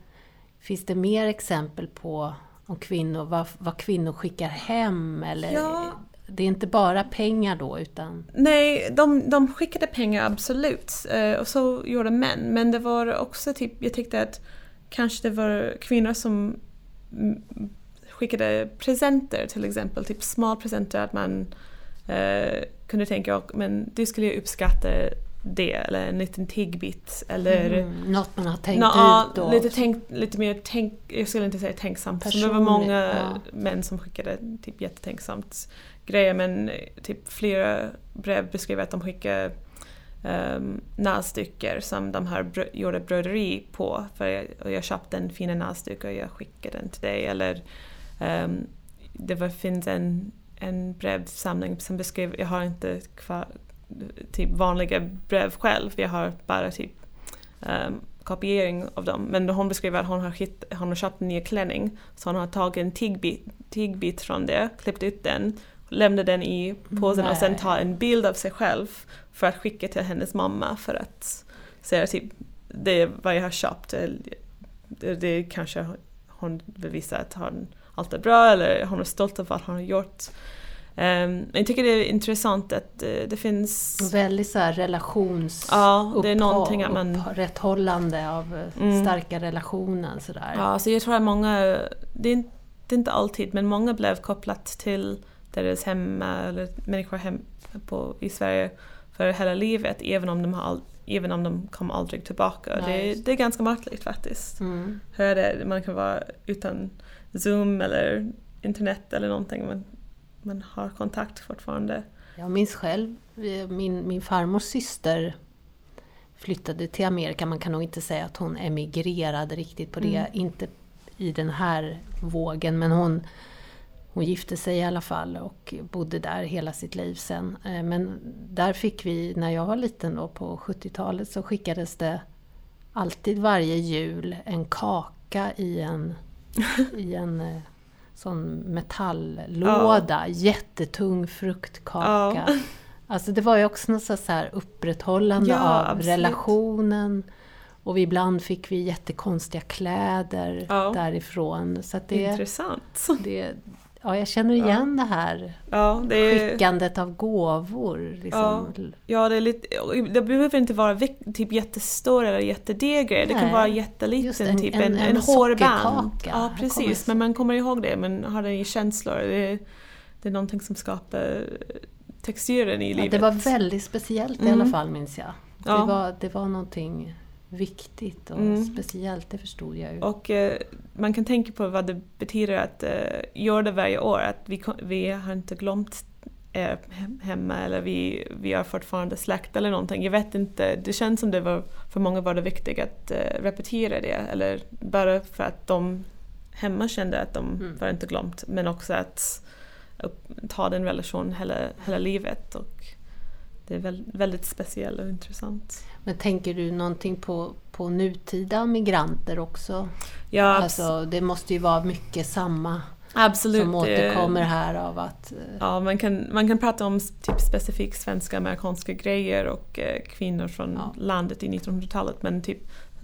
Finns det mer exempel på om kvinnor, vad, vad kvinnor skickar hem eller ja. Det är inte bara pengar då utan... Nej, de, de skickade pengar absolut. Eh, och så gjorde män. Men det var också typ, jag tyckte att kanske det var kvinnor som skickade presenter till exempel. Typ små presenter att man eh, kunde tänka, men du skulle uppskatta det eller en liten tiggbit eller... Mm, något man har tänkt nå, ut då. Lite, tänk, lite mer tänk, jag skulle inte säga tänksamt. Personligt, det var många ja. män som skickade typ jättetänksamt grejer men typ flera brev beskriver att de skickade um, nässtycken som de har brö gjorde broderi på. För jag, och jag köpte en fin näsduk och jag skickade den till dig. Eller um, det var, finns en, en brevsamling som beskriver, jag har inte kvar, typ vanliga brev själv. Jag har bara typ um, kopiering av dem. Men hon beskriver att hon har, hit, hon har köpt en ny klänning så hon har tagit en tigbit från det, klippt ut den, lämnat den i påsen och sen tagit en bild av sig själv för att skicka till hennes mamma för att säga typ det är vad jag har köpt. Det, det kanske hon vill visa att hon, allt är bra eller hon är stolt över vad hon har gjort. Um, jag tycker det är intressant att uh, det finns... Väldigt så här relations... Ja, det är någonting att man... Upprätthållande av eh, mm. starka relationen sådär. Ja, så jag tror att många... Det är, det är inte alltid, men många blev kopplat till deras hemma eller människor hem på, i Sverige för hela livet även om de, har, även om de kom aldrig tillbaka. Det, det, är ganska märkligt faktiskt. Mm. Hur är det? Man kan vara utan Zoom eller internet eller någonting. Men man har kontakt fortfarande. Jag minns själv, min, min farmors syster flyttade till Amerika. Man kan nog inte säga att hon emigrerade riktigt på det, mm. inte i den här vågen, men hon, hon gifte sig i alla fall och bodde där hela sitt liv sen. Eh, men där fick vi, när jag var liten då på 70-talet, så skickades det alltid varje jul en kaka i en, i en eh, sån metalllåda, jättetung fruktkaka. Ja. Alltså det var ju också något så här upprätthållande Ja, av absolut. relationen. Och ibland fick vi jättekonstiga kläder Ja. därifrån. Så det, Intressant. det, ja, jag känner igen det här Ja, det är, skickandet av gåvor. Liksom. ja, det är lite, det behöver inte vara typ jättestor eller jättedegrig. Det kan vara just jätteliten, en- typ en- en, en hårband. Ja, precis. Men man kommer ihåg det, man har det i känslor. Det, det är någonting som skapar texturen i Ja, livet. det var väldigt speciellt i Mm. alla fall minns jag. Ja. Det, var, det var någonting viktigt och Mm. speciellt, det förstod jag ju. Och eh, man kan tänka på vad det betyder att eh, göra det varje år. Att vi, vi har inte glömt er hem- hemma eller vi, vi är fortfarande släkt eller någonting. Jag vet inte, det känns som det var, för många var det viktigt att eh, repetera det. Eller bara för att de hemma kände att de Mm. var inte glömt. Men också att upp, ta den relationen hela, hela livet. Och det är väl, väldigt speciellt och intressant. Men tänker du någonting på, på nutida migranter också? Ja, Alltså, det måste ju vara mycket samma absolut. som det- återkommer här av att... eh, Ja, man kan, man kan prata om typ specifikt svenska amerikanska grejer och eh, kvinnor från Ja. landet i 1900-talet men typ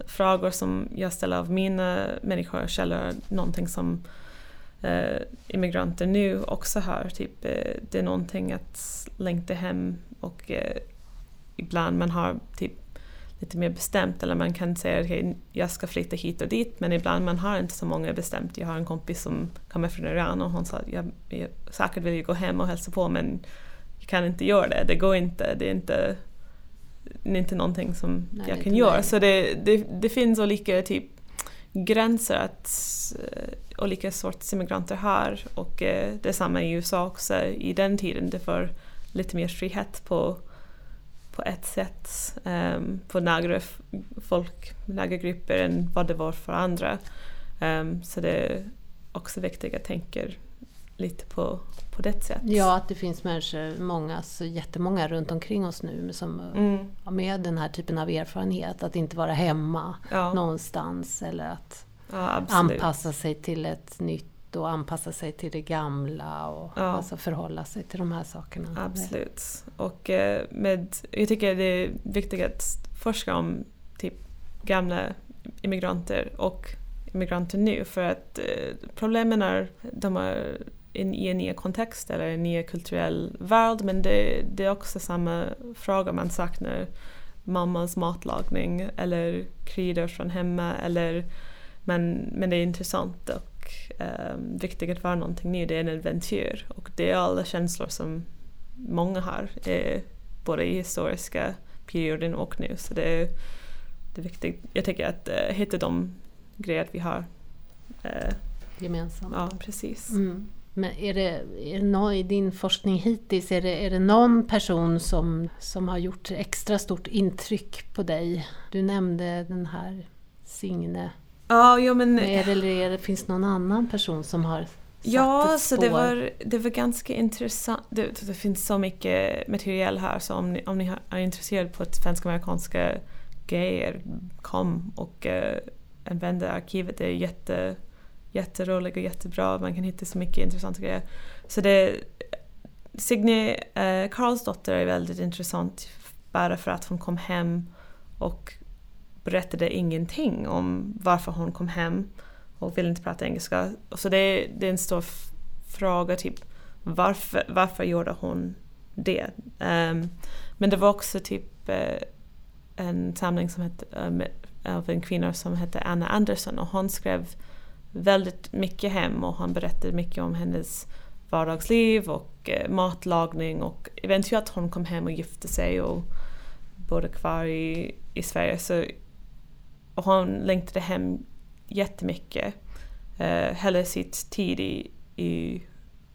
frågor som jag ställer av mina människor källor, någonting som eh, immigranter nu också har. Typ, eh, det är någonting att längta hem och eh, ibland man har typ lite mer bestämt eller man kan säga att jag ska flytta hit och dit men ibland man har inte så många bestämt. Jag har en kompis som kommer från Iran och hon sa att jag, jag säkert vill gå hem och hälsa på men jag kan inte göra det, det går inte. Det är inte, det är inte någonting som Nej, jag kan göra. Så det, det, det finns olika typ gränser att eh, olika sorts immigranter har och eh, detsamma i USA också i den tiden. Det var lite mer frihet på, på ett sätt um, på några folk, några grupper än vad det var för andra. Um, så det är också viktigt att tänka lite på, på det sättet. Ja, att det finns människor, många, så jättemånga runt omkring oss nu som Mm, med den här typen av erfarenhet. Att inte vara hemma ja, någonstans eller att ja, anpassa sig till ett nytt och anpassa sig till det gamla och Ja. alltså förhålla sig till de här sakerna. Absolut. Och eh, med, jag tycker det är viktigt att forska om typ gamla immigranter och immigranter nu för att eh, problemen är de är in, i en ny kontext eller en ny kulturell värld men det, det är också samma fråga man saknar mammas matlagning eller kryddor från hemma eller men, men det är intressant och eh, viktigt att vara någonting nytt, det är en äventyr och det är alla känslor som många har, eh, både i historiska perioden och nu. Så det är, det är viktigt. Jag tycker att eh, hitta de grejer vi har. Eh, Gemensamt. ja, precis. Mm. Men är det, är det i din forskning hittills, är det, är det någon person som, som har gjort extra stort intryck på dig? Du nämnde den här Signe. Ja, jo, men, Men är det, eller är det, finns någon annan person som har satt ja ett så spår? det var, det var ganska intressant. Det, det finns så mycket material här så om ni, om ni är intresserade på svensk-amerikanska grejer, kom och uh, använda arkivet. Det är jätte, jätterolig och jättebra. Man kan hitta så mycket intressanta grejer. Så det, Signe eh, Karlsdotter är väldigt intressant bara för att hon kom hem och berättade ingenting om varför hon kom hem och ville inte prata engelska. Så det, det är en stor fråga, typ varför, varför gjorde hon det? Um, men det var också typ eh, en samling som hette, um, av en kvinna som hette Anna Anderson och hon skrev väldigt mycket hem och hon berättade mycket om hennes vardagsliv och eh, matlagning och eventuellt hon kom hem och gifte sig och bodde kvar i, i Sverige. Så, hon längtade hem jättemycket. Eh, hela sitt tid i, i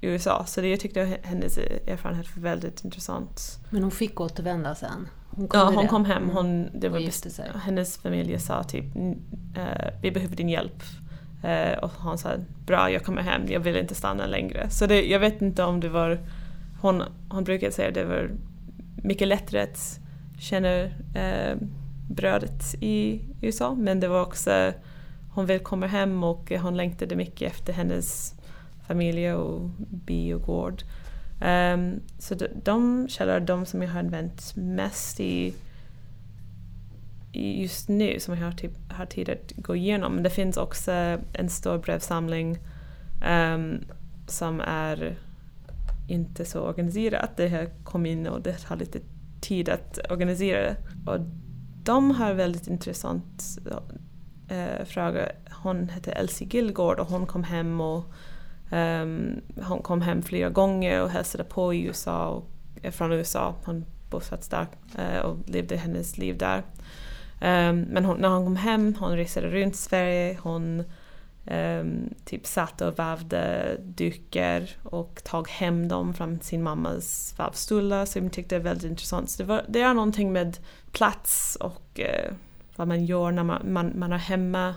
USA. Så det, jag tyckte hennes erfarenhet var väldigt intressant. Men hon fick återvända sen? Hon Ja, hon det? kom hem. Hon, det Och var best- hennes familj sa typ "N- eh, vi behöver din hjälp. Eh, och hon sa bra jag kommer hem, jag vill inte stanna längre. Så det, jag vet inte om det var, hon, hon brukade säga att det var mycket lättare att känna eh, brödet i USA men det var också, hon vill komma hem och hon längtade mycket efter hennes familj och by och gård. Um, så de, de källor de som jag har använt mest i just nu, som jag har, typ, har tid att gå igenom. Men det finns också en stor brevsamling um, som är inte så organiserat. Det har kommit in och det tar lite tid att organisera det. Och de har väldigt intressant uh, fråga. Hon hette Elsie Gilgård och hon kom hem och um, hon kom hem flera gånger och hälsade på i USA och, eh, från USA. Hon bosatt där uh, och levde hennes liv där. Um, men hon, när hon kom hem, hon reste runt Sverige, hon um, typ satt och vävde dukar och tog hem dem från sin mammas vävstolar som jag tyckte var väldigt intressant. Så det, var, det är någonting med plats och uh, vad man gör när man, man, man är hemma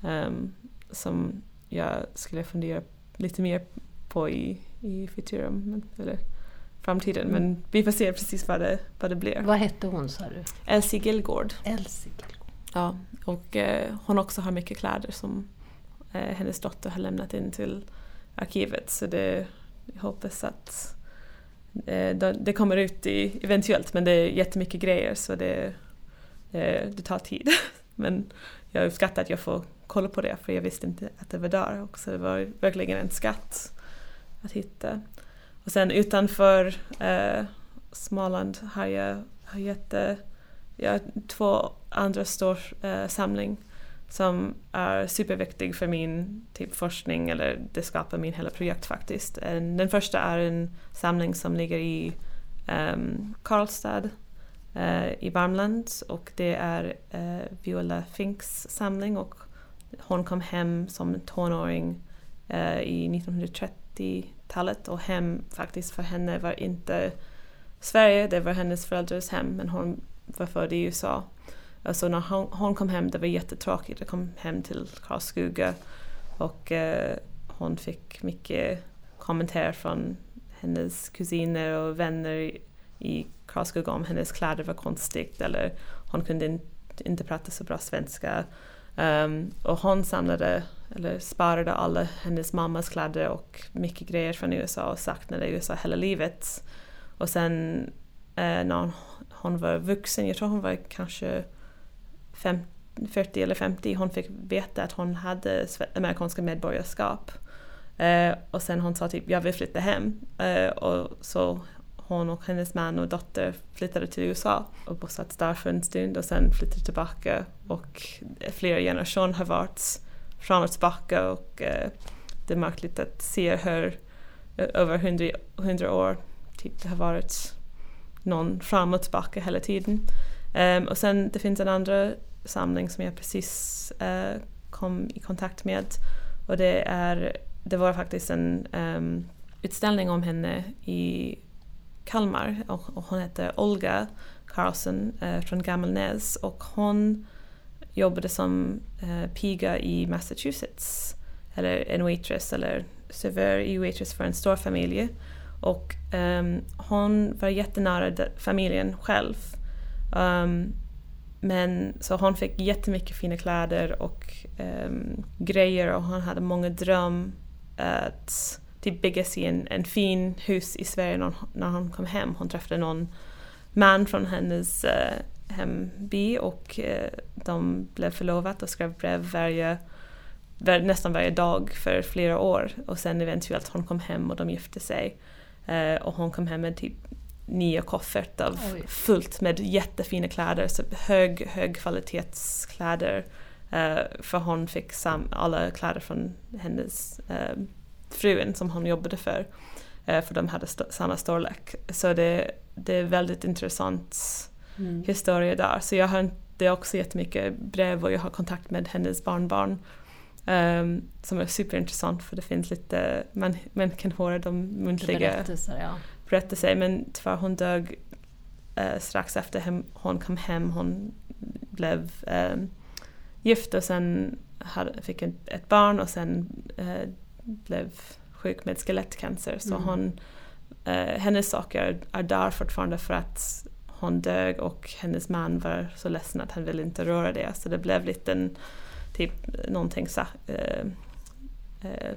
um, som jag skulle fundera lite mer på i, i Futurum, eller framtiden. Men vi får se precis vad det, vad det blir. Vad hette hon sa du? Elsie Gilgård. Elsie. Ja, och eh, hon också har mycket kläder som eh, hennes dotter har lämnat in till arkivet. Så det, jag hoppas att eh, det kommer ut i, eventuellt men det är jättemycket grejer så det, eh, det tar tid. men jag uppskattar att jag får kolla på det för jag visste inte att det var där också. Det var verkligen en skatt att hitta. Och sen utanför eh, Småland har jag, har jätte, eh, jag har två andra stora eh, samling som är superviktig för min typ forskning eller det skapar min hela projekt faktiskt. Eh, den första är en samling som ligger i um, Karlstad uh, i Värmland och det är uh, Viola Finks samling och hon kom hem som tonåring uh, i 1930-talet och hem faktiskt för henne var inte Sverige, det var hennes föräldrars hem men hon var född i USA Alltså när hon, hon, kom hem, det var jättetråkigt. Jag kom hem till Karlskoga och eh, hon fick mycket kommentarer från hennes kusiner och vänner i, i Karlskoga om hennes kläder var konstigt eller hon kunde in, inte prata så bra svenska. Um, och hon samlade, eller sparade alla hennes mammas kläder och mycket grejer från USA och saknade USA hela livet. Och sen eh, när hon, hon var vuxen, jag tror hon var kanske fem, 40 eller 50, hon fick veta att hon hade amerikanska medborgarskap. Eh, och sen hon sa typ jag vill flytta hem. Eh, och så hon och hennes man och dotter flyttade till USA och bosatt där för en stund och sen flyttade tillbaka och flera generationer har varit fram och tillbaka och eh, det är märkligt att se hur eh, över hundra, hundra år typ, det har varit någon fram och tillbaka hela tiden. Um, och sen det finns en andra samling som jag precis uh, kom i kontakt med och det, är, det var faktiskt en um, utställning om henne i Kalmar och, och hon heter Olga Karlsson uh, från Gammelnäs och hon jobbade som uh, piga i Massachusetts eller en waitress eller servör i waitress för en stor familj och um, hon var jättenära familjen själv Um, men så hon fick jättemycket fina kläder och um, grejer och hon hade många dröm att typ bygga sig en, en fin hus i Sverige när, när hon kom hem. Hon träffade någon man från hennes uh, hemby och uh, de blev förlovat och skrev brev varje, var, nästan varje dag för flera år och sen eventuellt hon kom hem och de gifte sig. Uh, och hon kom hem med typ nya koffert av fullt med jättefina kläder, så hög, högkvalitetskläder. Uh, för hon fick alla kläder från hennes frun som hon jobbade för. För de hade st samma storlek. Så det, det är väldigt intressant mm. historia där. Så jag har är också jättemycket brev och jag har kontakt med hennes barnbarn. Um, som är superintressant för det finns lite, man, man kan höra de muntliga berättelser. Ja men tyvärr hon dog eh, strax efter hem, hon kom hem. Hon blev eh, gift och sen hade, fick ett, ett barn och sen eh, blev sjuk med skelettcancer. Så mm. hon, eh, hennes saker är där fortfarande för att hon dög och hennes man var så ledsen att han ville inte röra det. Så det blev lite en, typ någonting så, eh, eh,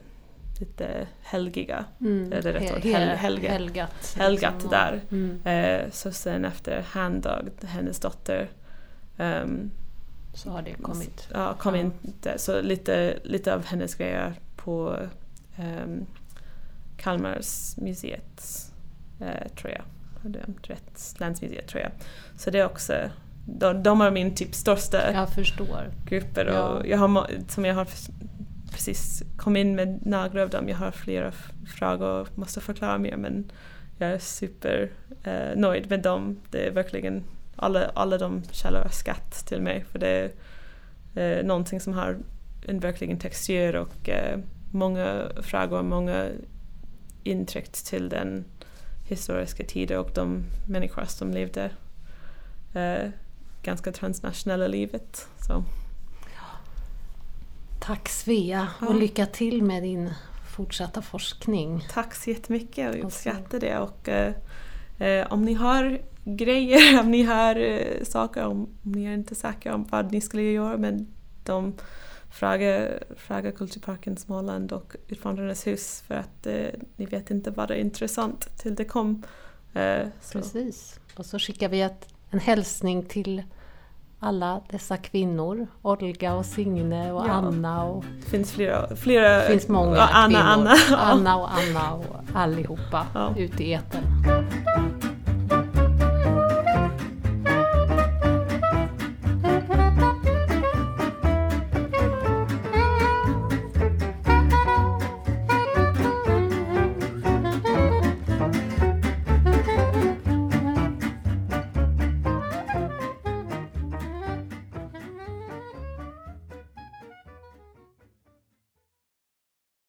lite helgiga. Mm. Det rätt ord? he- Hel- helge. Helgat. Helgat liksom. där. Mm. Eh, så sen efter han dog, hennes dotter, ehm, Så har det kommit. ja, kom Ja. in där. Så lite, lite av hennes grejer på um, Kalmars museet, eh, tror jag. Rätt? Länsmuseet tror jag. Så det är också, de, de är min typ största Jag förstår. grupper Ja. och jag har, som jag har precis kommit in med några av dem. Jag har flera frågor och måste förklara mer men jag är super eh, nöjd med dem. Det är verkligen, alla, alla de källor skatt till mig för det är eh, någonting som har en verkligen textur och eh, många frågor, många intryck till den historiska tiden och de människor som levde eh, ganska transnationella livet. Så. Tack Svea Ja. och lycka till med din fortsatta forskning. Tack så jättemycket, jag Och så- uppskattar det. Och, eh, eh, om ni har grejer, om ni har eh, saker, om, om ni är inte säkra om vad ni skulle göra men de frågar, frågar Kulturparken Småland och Utvandrarnas hus för att eh, ni vet inte vad är intressant till det kom. Eh. Precis. Och så skickar vi ett, en hälsning till alla dessa kvinnor. Olga och Signe och Ja. Anna och Det finns flera, flera det finns många Anna, kvinnor. Anna. Anna och Anna och allihopa Ja. ute i etern.